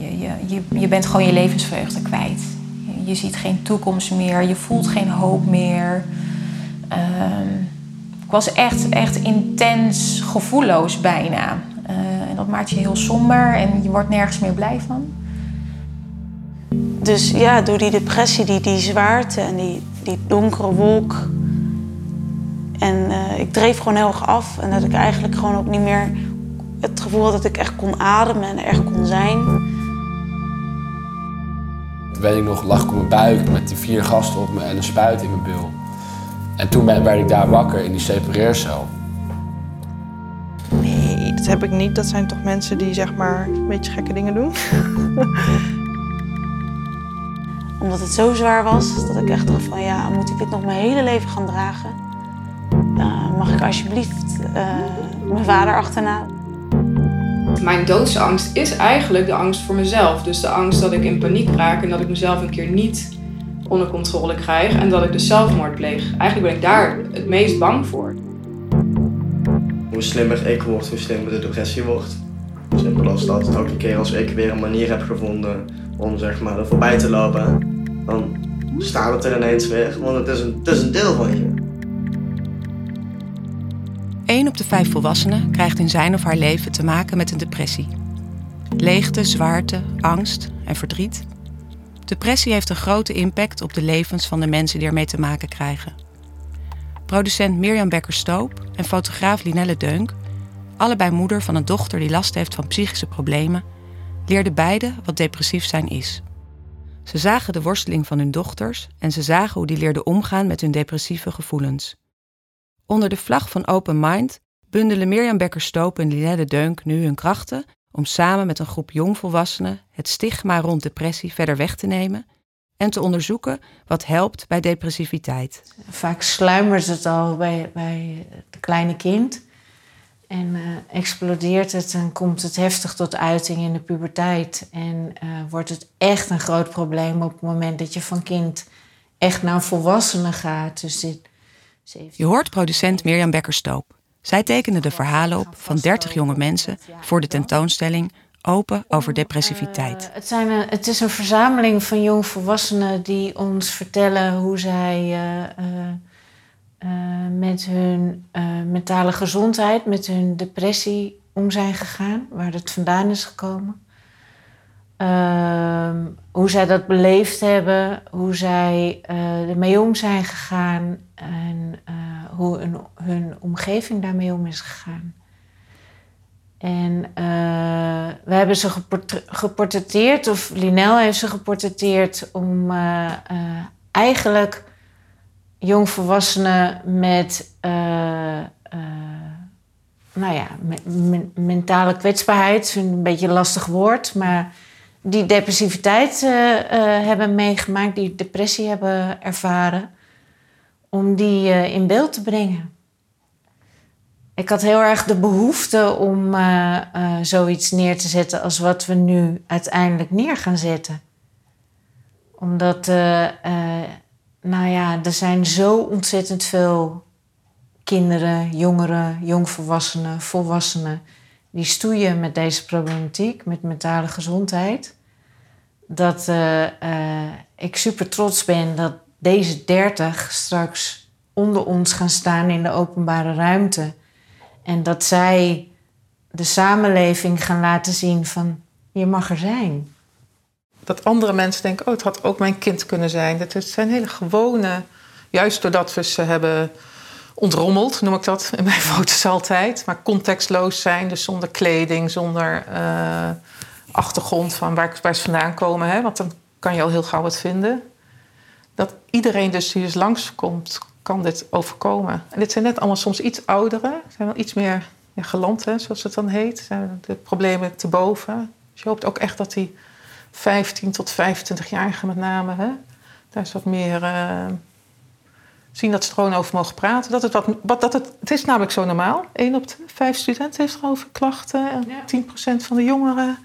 Je, je, je, bent gewoon je levensvreugde kwijt. Je, ziet geen toekomst meer, je voelt geen hoop meer. Ehm, ik was echt, echt intens gevoelloos bijna. Uh, en dat maakt je heel somber en je wordt nergens meer blij van. Dus ja, door die depressie, die, die zwaarte en die, die donkere wolk. En uh, ik dreef gewoon heel erg af. En dat ik eigenlijk gewoon ook niet meer het gevoel had dat ik echt kon ademen en echt kon zijn. Weet ik nog, lag ik op mijn buik met die vier gasten op me en een spuit in mijn bil. En toen werd ik daar wakker in die separeercel. Nee, dat heb ik niet. Dat zijn toch mensen die zeg maar een beetje gekke dingen doen. Omdat het zo zwaar was, dat ik echt dacht van ja, moet ik dit nog mijn hele leven gaan dragen? Uh, mag ik alsjeblieft uh, mijn vader achterna? Mijn doodsangst is eigenlijk de angst voor mezelf. Dus de angst dat ik in paniek raak en dat ik mezelf een keer niet onder controle krijg en dat ik dus zelfmoord pleeg. Eigenlijk ben ik daar het meest bang voor. Hoe slimmer ik word, hoe slimmer de depressie wordt. Simpel als dat. Elke keer als ik weer een manier heb gevonden om zeg maar er voorbij te lopen, dan staat het er ineens weer, want het is een, het is een deel van je. Op de vijf volwassenen krijgt in zijn of haar leven te maken met een depressie. Leegte, zwaarte, angst en verdriet. Depressie heeft een grote impact op de levens van de mensen die ermee te maken krijgen. Producent Mirjam Becker-Stoop en fotograaf Linelle Deunk, allebei moeder van een dochter die last heeft van psychische problemen, leerden beide wat depressief zijn is. Ze zagen de worsteling van hun dochters en ze zagen hoe die leerden omgaan met hun depressieve gevoelens. Onder de vlag van Open Mind bundelen Mirjam Becker-Stoop en Linelle Deunk nu hun krachten om samen met een groep jongvolwassenen het stigma rond depressie verder weg te nemen en te onderzoeken wat helpt bij depressiviteit. Vaak sluimert het al bij, bij het kleine kind en uh, explodeert het en komt het heftig tot uiting in de puberteit. En uh, wordt het echt een groot probleem op het moment dat je van kind echt naar volwassenen gaat. Dus je hoort producent Mirjam Becker-Stoop. Zij tekende de verhalen op van 30 jonge mensen voor de tentoonstelling Open over depressiviteit. Uh, het, zijn een, het is een verzameling van jongvolwassenen die ons vertellen hoe zij uh, uh, met hun mentale gezondheid, met hun depressie om zijn gegaan, waar het vandaan is gekomen. Ehm, hoe zij dat beleefd hebben, hoe zij ermee om zijn gegaan en hoe hun, hun omgeving daarmee om is gegaan. En uh, we hebben ze geportretteerd, of Linel heeft ze geportretteerd, om uh, uh, eigenlijk jongvolwassenen met, nou ja, met mentale kwetsbaarheid, een beetje een lastig woord, maar die depressiviteit hebben meegemaakt, die depressie hebben ervaren om die uh, in beeld te brengen. Ik had heel erg de behoefte om zoiets neer te zetten als wat we nu uiteindelijk neer gaan zetten. Omdat, nou ja, er zijn zo ontzettend veel kinderen, jongeren, jongvolwassenen, volwassenen die stoeien met deze problematiek, met mentale gezondheid. Dat ik super trots ben dat deze dertig straks onder ons gaan staan in de openbare ruimte. En dat zij de samenleving gaan laten zien van je mag er zijn. Dat andere mensen denken, oh het had ook mijn kind kunnen zijn. Dat zijn hele gewone, juist doordat we ze hebben ontrommeld, noem ik dat in mijn foto's altijd. Maar contextloos zijn, dus zonder kleding, zonder uh, achtergrond van waar, ze vandaan komen. Hè? Want dan kan je al heel gauw wat vinden dat iedereen dus die dus langskomt, kan dit overkomen. En dit zijn net allemaal soms iets ouderen, zijn wel iets meer ja, geland, hè, zoals het dan heet. Zijn de problemen te boven. Dus je hoopt ook echt dat die 15 tot 25-jarigen met name, hè, daar is wat meer uh, zien dat ze er gewoon over mogen praten. Dat het, wat, wat, dat het, het is namelijk zo normaal. 1 op de 5 studenten heeft erover klachten. En ja. 10% van de jongeren.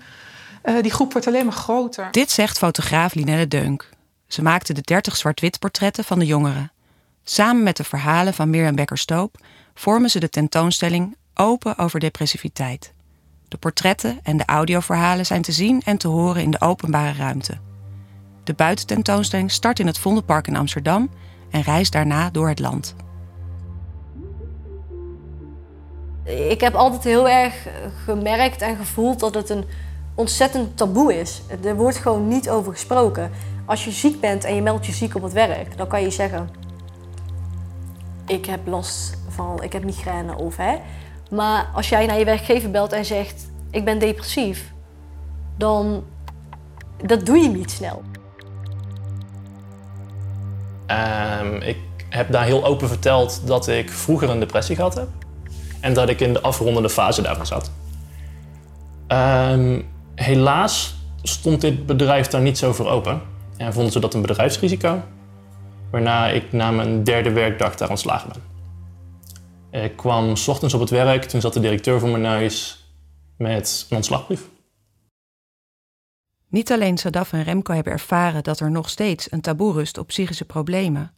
Uh, die groep wordt alleen maar groter. Dit zegt fotograaf Linelle Deunk. Ze maakte de 30 zwart-wit portretten van de jongeren. Samen met de verhalen van Mirjam Becker-Stoop vormen ze de tentoonstelling Open over depressiviteit. De portretten en de audioverhalen zijn te zien en te horen in de openbare ruimte. De buitententoonstelling start in het Vondelpark in Amsterdam en reist daarna door het land. Ik heb altijd heel erg gemerkt en gevoeld dat het een ontzettend taboe is. Er wordt gewoon niet over gesproken. Als je ziek bent en je meldt je ziek op het werk, dan kan je zeggen: Ik heb last van, ik heb migraine of hè. Maar als jij naar je werkgever belt en zegt: Ik ben depressief, dan dat doe je niet snel. Um, ik heb daar heel open verteld dat ik vroeger een depressie gehad heb. En dat ik in de afrondende fase daarvan zat. Um, helaas stond dit bedrijf daar niet zo voor open. En vonden ze dat een bedrijfsrisico. Waarna ik na mijn derde werkdag daar ontslagen ben. Ik kwam s ochtends op het werk, toen zat de directeur voor mijn neus met een ontslagbrief. Niet alleen Sadaf en Remco hebben ervaren dat er nog steeds een taboe rust op psychische problemen.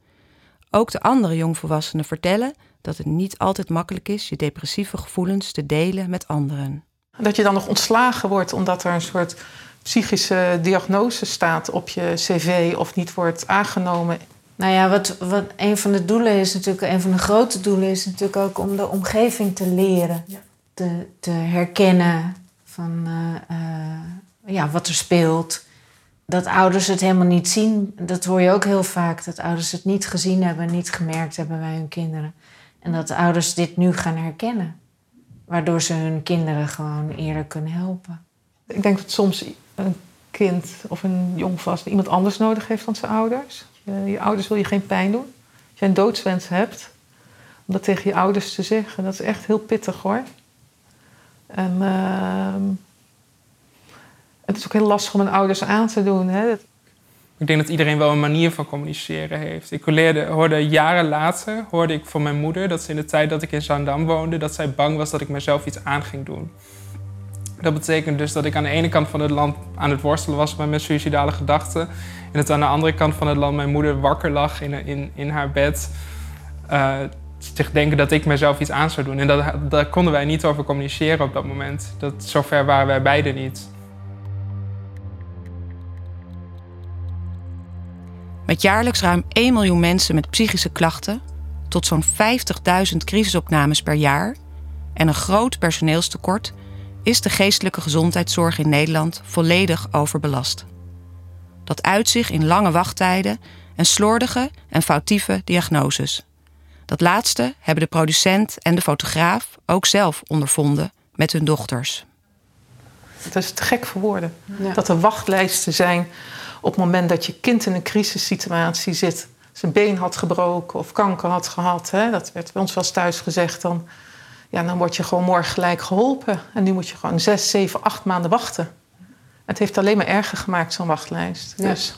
Ook de andere jongvolwassenen vertellen dat het niet altijd makkelijk is je depressieve gevoelens te delen met anderen. Dat je dan nog ontslagen wordt omdat er een soort psychische diagnose staat op je cv of niet wordt aangenomen. Nou ja, wat, wat een van de doelen is natuurlijk, een van de grote doelen is natuurlijk ook om de omgeving te leren. Te, te herkennen van uh, uh, ja, wat er speelt. Dat ouders het helemaal niet zien, dat hoor je ook heel vaak. Dat ouders het niet gezien hebben, niet gemerkt hebben bij hun kinderen. En dat ouders dit nu gaan herkennen. Waardoor ze hun kinderen gewoon eerder kunnen helpen. Ik denk dat soms een kind of een jongvast iemand anders nodig heeft dan zijn ouders. Je ouders wil je geen pijn doen. Als je een doodswens hebt, om dat tegen je ouders te zeggen, dat is echt heel pittig hoor. En uh, het is ook heel lastig om een ouders aan te doen. Hè. Ik denk dat iedereen wel een manier van communiceren heeft. Ik hoorde, hoorde jaren later hoorde ik van mijn moeder dat ze in de tijd dat ik in Zandam woonde, dat zij bang was dat ik mezelf iets aan ging doen. Dat betekent dus dat ik aan de ene kant van het land aan het worstelen was met mijn suïcidale gedachten. En dat aan de andere kant van het land mijn moeder wakker lag in, in, in haar bed. Uh, zich denken dat ik mezelf iets aan zou doen. En dat, daar konden wij niet over communiceren op dat moment. Dat, zover waren wij beiden niet. Met jaarlijks ruim 1 miljoen mensen met psychische klachten, tot zo'n 50.000 crisisopnames per jaar en een groot personeelstekort, is de geestelijke gezondheidszorg in Nederland volledig overbelast. Dat uit zich in lange wachttijden en slordige en foutieve diagnoses. Dat laatste hebben de producent en de fotograaf ook zelf ondervonden met hun dochters. Het is te gek voor woorden. Dat er wachtlijsten zijn op het moment dat je kind in een crisissituatie zit, zijn been had gebroken of kanker had gehad, hè, dat werd bij ons wel eens thuis gezegd, dan, ja, dan word je gewoon morgen gelijk geholpen. En nu moet je gewoon zes, zeven, acht maanden wachten. Het heeft alleen maar erger gemaakt, zo'n wachtlijst. Ja. Dus.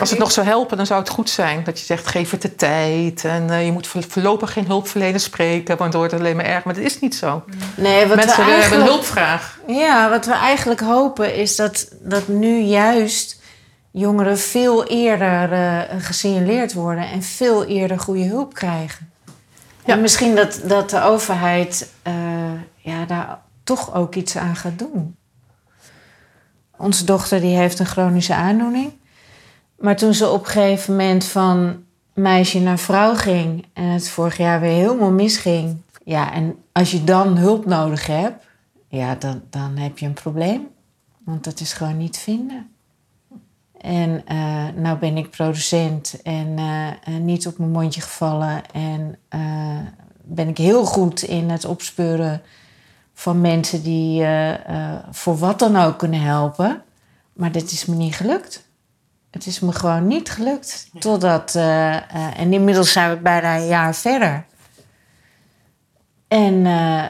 Als het nog zou helpen, dan zou het goed zijn. Dat je zegt, geef het de tijd. En uh, je moet voorlopig geen hulpverlener spreken, want dan wordt het alleen maar erg. Maar dat is niet zo. Nee, wat Mensen we hebben een hulpvraag. Ja, wat we eigenlijk hopen is dat, dat nu juist jongeren veel eerder uh, gesignaleerd worden en veel eerder goede hulp krijgen. Ja. En misschien dat, dat de overheid uh, ja, daar toch ook iets aan gaat doen. Onze dochter die heeft een chronische aandoening. Maar toen ze op een gegeven moment van meisje naar vrouw ging en het vorig jaar weer helemaal misging. Ja, en als je dan hulp nodig hebt, ja, dan, dan heb je een probleem. Want dat is gewoon niet vinden. En uh, nou ben ik producent en uh, niet op mijn mondje gevallen. En ben ik heel goed in het opspeuren van mensen die voor wat dan ook kunnen helpen. Maar dit is me niet gelukt. Het is me gewoon niet gelukt. Totdat, uh, uh, en inmiddels zijn we bijna een jaar verder. En uh,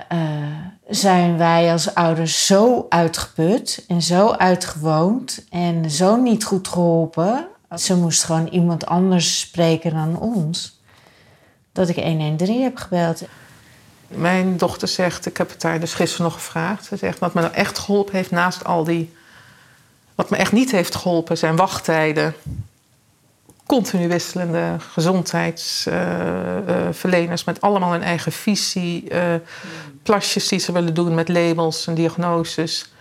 zijn wij als ouders zo uitgeput en zo uitgewoond en zo niet goed geholpen. Ze moest gewoon iemand anders spreken dan ons. Dat ik 113 heb gebeld. Mijn dochter zegt, ik heb het haar dus gisteren nog gevraagd. Ze zegt, wat me nou echt geholpen heeft naast al die wat me echt niet heeft geholpen zijn wachttijden. continu wisselende gezondheidsverleners met allemaal hun eigen visie, plasjes die ze willen doen met labels en diagnoses.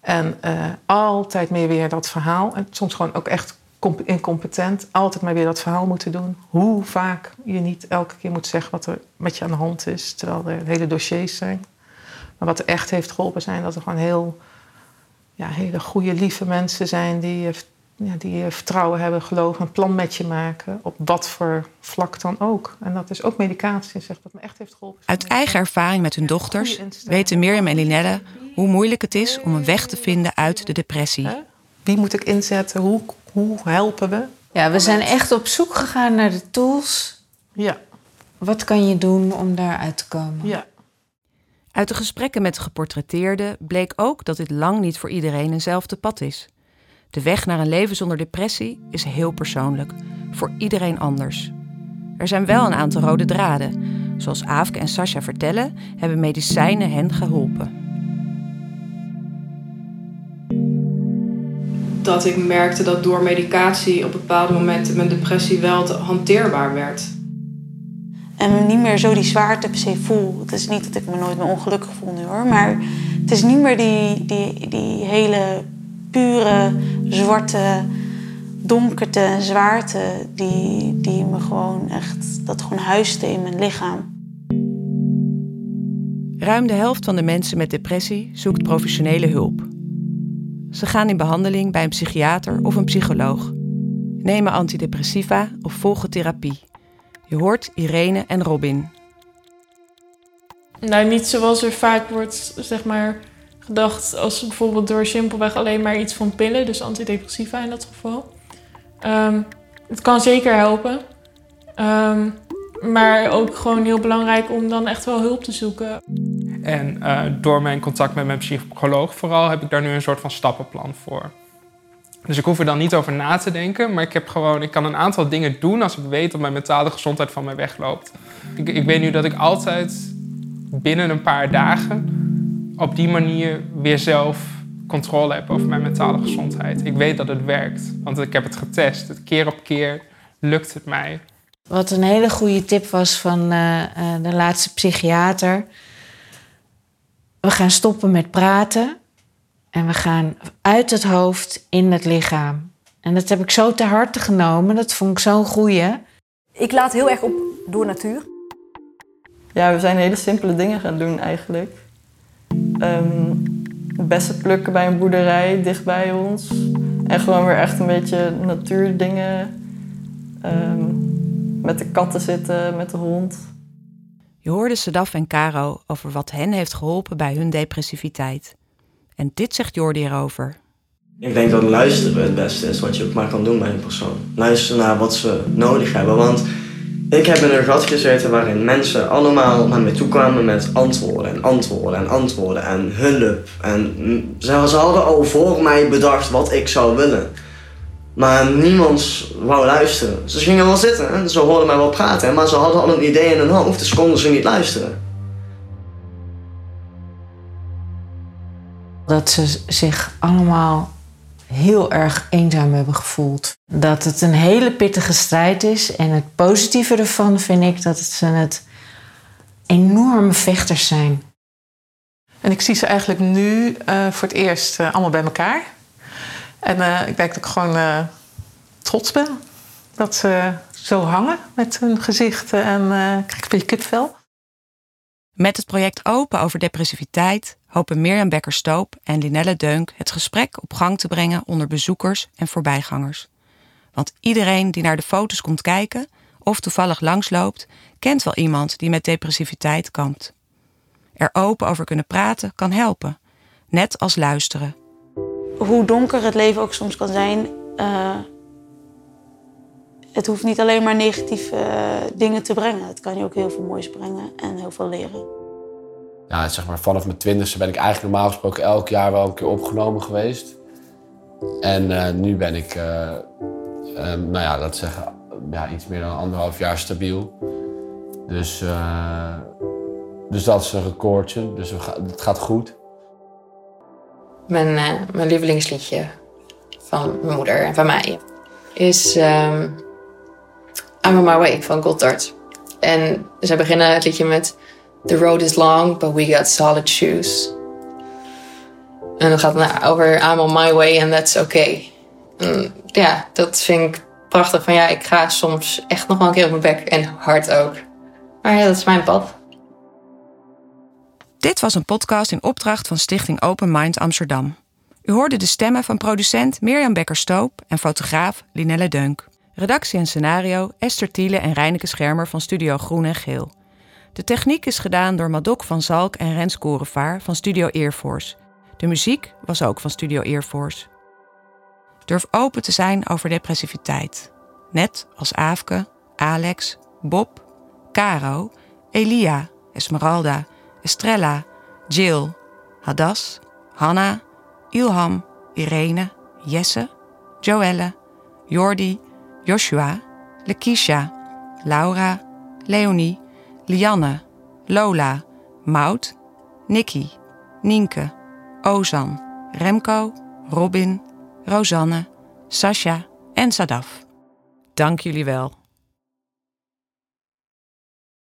En uh, altijd meer weer dat verhaal. En soms gewoon ook echt incompetent. Altijd maar weer dat verhaal moeten doen. Hoe vaak je niet elke keer moet zeggen wat er met je aan de hand is. Terwijl er hele dossiers zijn. Maar wat er echt heeft geholpen zijn dat er gewoon heel, ja, hele goede, lieve mensen zijn die, ja, die vertrouwen hebben, geloof, een plan met je maken. Op wat voor vlak dan ook. En dat is ook medicatie, zegt wat me echt heeft geholpen. Uit eigen ervaring met hun dochters weten Mirjam en Linelle hoe moeilijk het is om een weg te vinden uit de depressie. Wie moet ik inzetten? Hoe, hoe helpen we? Ja, we zijn echt op zoek gegaan naar de tools. Ja. Wat kan je doen om daaruit te komen? Ja. Uit de gesprekken met de geportretteerden bleek ook dat dit lang niet voor iedereen eenzelfde pad is. De weg naar een leven zonder depressie is heel persoonlijk, voor iedereen anders. Er zijn wel een aantal rode draden. Zoals Aafke en Sascha vertellen, hebben medicijnen hen geholpen. Dat ik merkte dat door medicatie op bepaalde momenten mijn depressie wel te hanteerbaar werd. En niet meer zo die zwaarte per se voel. Het is niet dat ik me nooit meer ongelukkig voel nu hoor. Maar het is niet meer die, die, die hele pure, zwarte donkerte en zwaarte die, die me gewoon echt, dat gewoon huiste in mijn lichaam. Ruim de helft van de mensen met depressie zoekt professionele hulp. Ze gaan in behandeling bij een psychiater of een psycholoog, nemen antidepressiva of volgen therapie. Je hoort Irene en Robin. Nou, niet zoals er vaak wordt, zeg maar, gedacht als bijvoorbeeld door simpelweg alleen maar iets van pillen, dus antidepressiva in dat geval. Um, het kan zeker helpen. Um, maar ook gewoon heel belangrijk om dan echt wel hulp te zoeken. En uh, door mijn contact met mijn psycholoog vooral heb ik daar nu een soort van stappenplan voor. Dus ik hoef er dan niet over na te denken, maar ik, heb gewoon, ik kan een aantal dingen doen als ik weet dat mijn mentale gezondheid van mij wegloopt. Ik, ik weet nu dat ik altijd binnen een paar dagen op die manier weer zelf controle heb over mijn mentale gezondheid. Ik weet dat het werkt, want ik heb het getest. Keer op keer lukt het mij. Wat een hele goede tip was van uh, de laatste psychiater. We gaan stoppen met praten en we gaan uit het hoofd in het lichaam. En dat heb ik zo te harte genomen. Dat vond ik zo'n goeie. Ik laat heel erg op door natuur. Ja, we zijn hele simpele dingen gaan doen eigenlijk. Um, bessen plukken bij een boerderij dicht bij ons. En gewoon weer echt een beetje natuurdingen. Um, met de katten zitten, met de hond. Je hoorde Sedaf en Caro over wat hen heeft geholpen bij hun depressiviteit. En dit zegt Jordi erover. Ik denk dat luisteren het beste is wat je ook maar kan doen bij een persoon. Luisteren naar wat ze nodig hebben. Want ik heb in een gat gezeten waarin mensen allemaal naar me toe kwamen met antwoorden en antwoorden en antwoorden en hulp. En ze hadden al voor mij bedacht wat ik zou willen. Maar niemand wou luisteren. Ze gingen wel zitten en ze hoorden mij wel praten, maar ze hadden al een idee in hun hoofd, dus konden ze niet luisteren. Dat ze zich allemaal heel erg eenzaam hebben gevoeld. Dat het een hele pittige strijd is. En het positieve ervan vind ik dat ze het enorme vechters zijn. En ik zie ze eigenlijk nu uh, voor het eerst uh, allemaal bij elkaar. En uh, ik denk dat ik gewoon trots ben dat ze zo hangen met hun gezichten en krijg een beetje kipvel. Met het project Open over depressiviteit hopen Mirjam Becker-Stoop en Linelle Deunk het gesprek op gang te brengen onder bezoekers en voorbijgangers. Want iedereen die naar de foto's komt kijken of toevallig langsloopt, kent wel iemand die met depressiviteit kampt. Er open over kunnen praten kan helpen, net als luisteren. Hoe donker het leven ook soms kan zijn, uh, het hoeft niet alleen maar negatieve uh, dingen te brengen. Het kan je ook heel veel moois brengen en heel veel leren. Ja, zeg maar vanaf mijn twintigste ben ik eigenlijk normaal gesproken elk jaar wel een keer opgenomen geweest. En uh, nu ben ik, uh, nou ja, dat zeggen, ja, iets meer dan anderhalf jaar stabiel. Dus, dus dat is een recordje, dus het gaat goed. Mijn, mijn lievelingsliedje van mijn moeder en van mij is... Um I'm on my way van Gotthard. En zij beginnen het liedje met The road is long, but we got solid shoes. En dat gaat nou over I'm on my way and that's okay. En ja, dat vind ik prachtig. Van ja, ik ga soms echt nog wel een keer op mijn bek en hard ook. Maar ja, dat is mijn pad. Dit was een podcast in opdracht van Stichting Open Mind Amsterdam. U hoorde de stemmen van producent Mirjam Becker-Stoop en fotograaf Linelle Deunk. Redactie en scenario Esther Thiele en Reineke Schermer van Studio Groen en Geel. De techniek is gedaan door Madok van Zalk en Rens Korenvaar van Studio Earforce. De muziek was ook van Studio Earforce. Durf open te zijn over depressiviteit. Net als Aafke, Alex, Bob, Caro, Elia, Esmeralda, Estrella, Jill, Hadas, Hanna, Ilham, Irene, Jesse, Joelle, Jordi, Joshua, Lekisha, Laura, Leonie, Lianne, Lola, Maud, Nikki, Nienke, Ozan, Remco, Robin, Rosanne, Sascha en Sadaf. Dank jullie wel.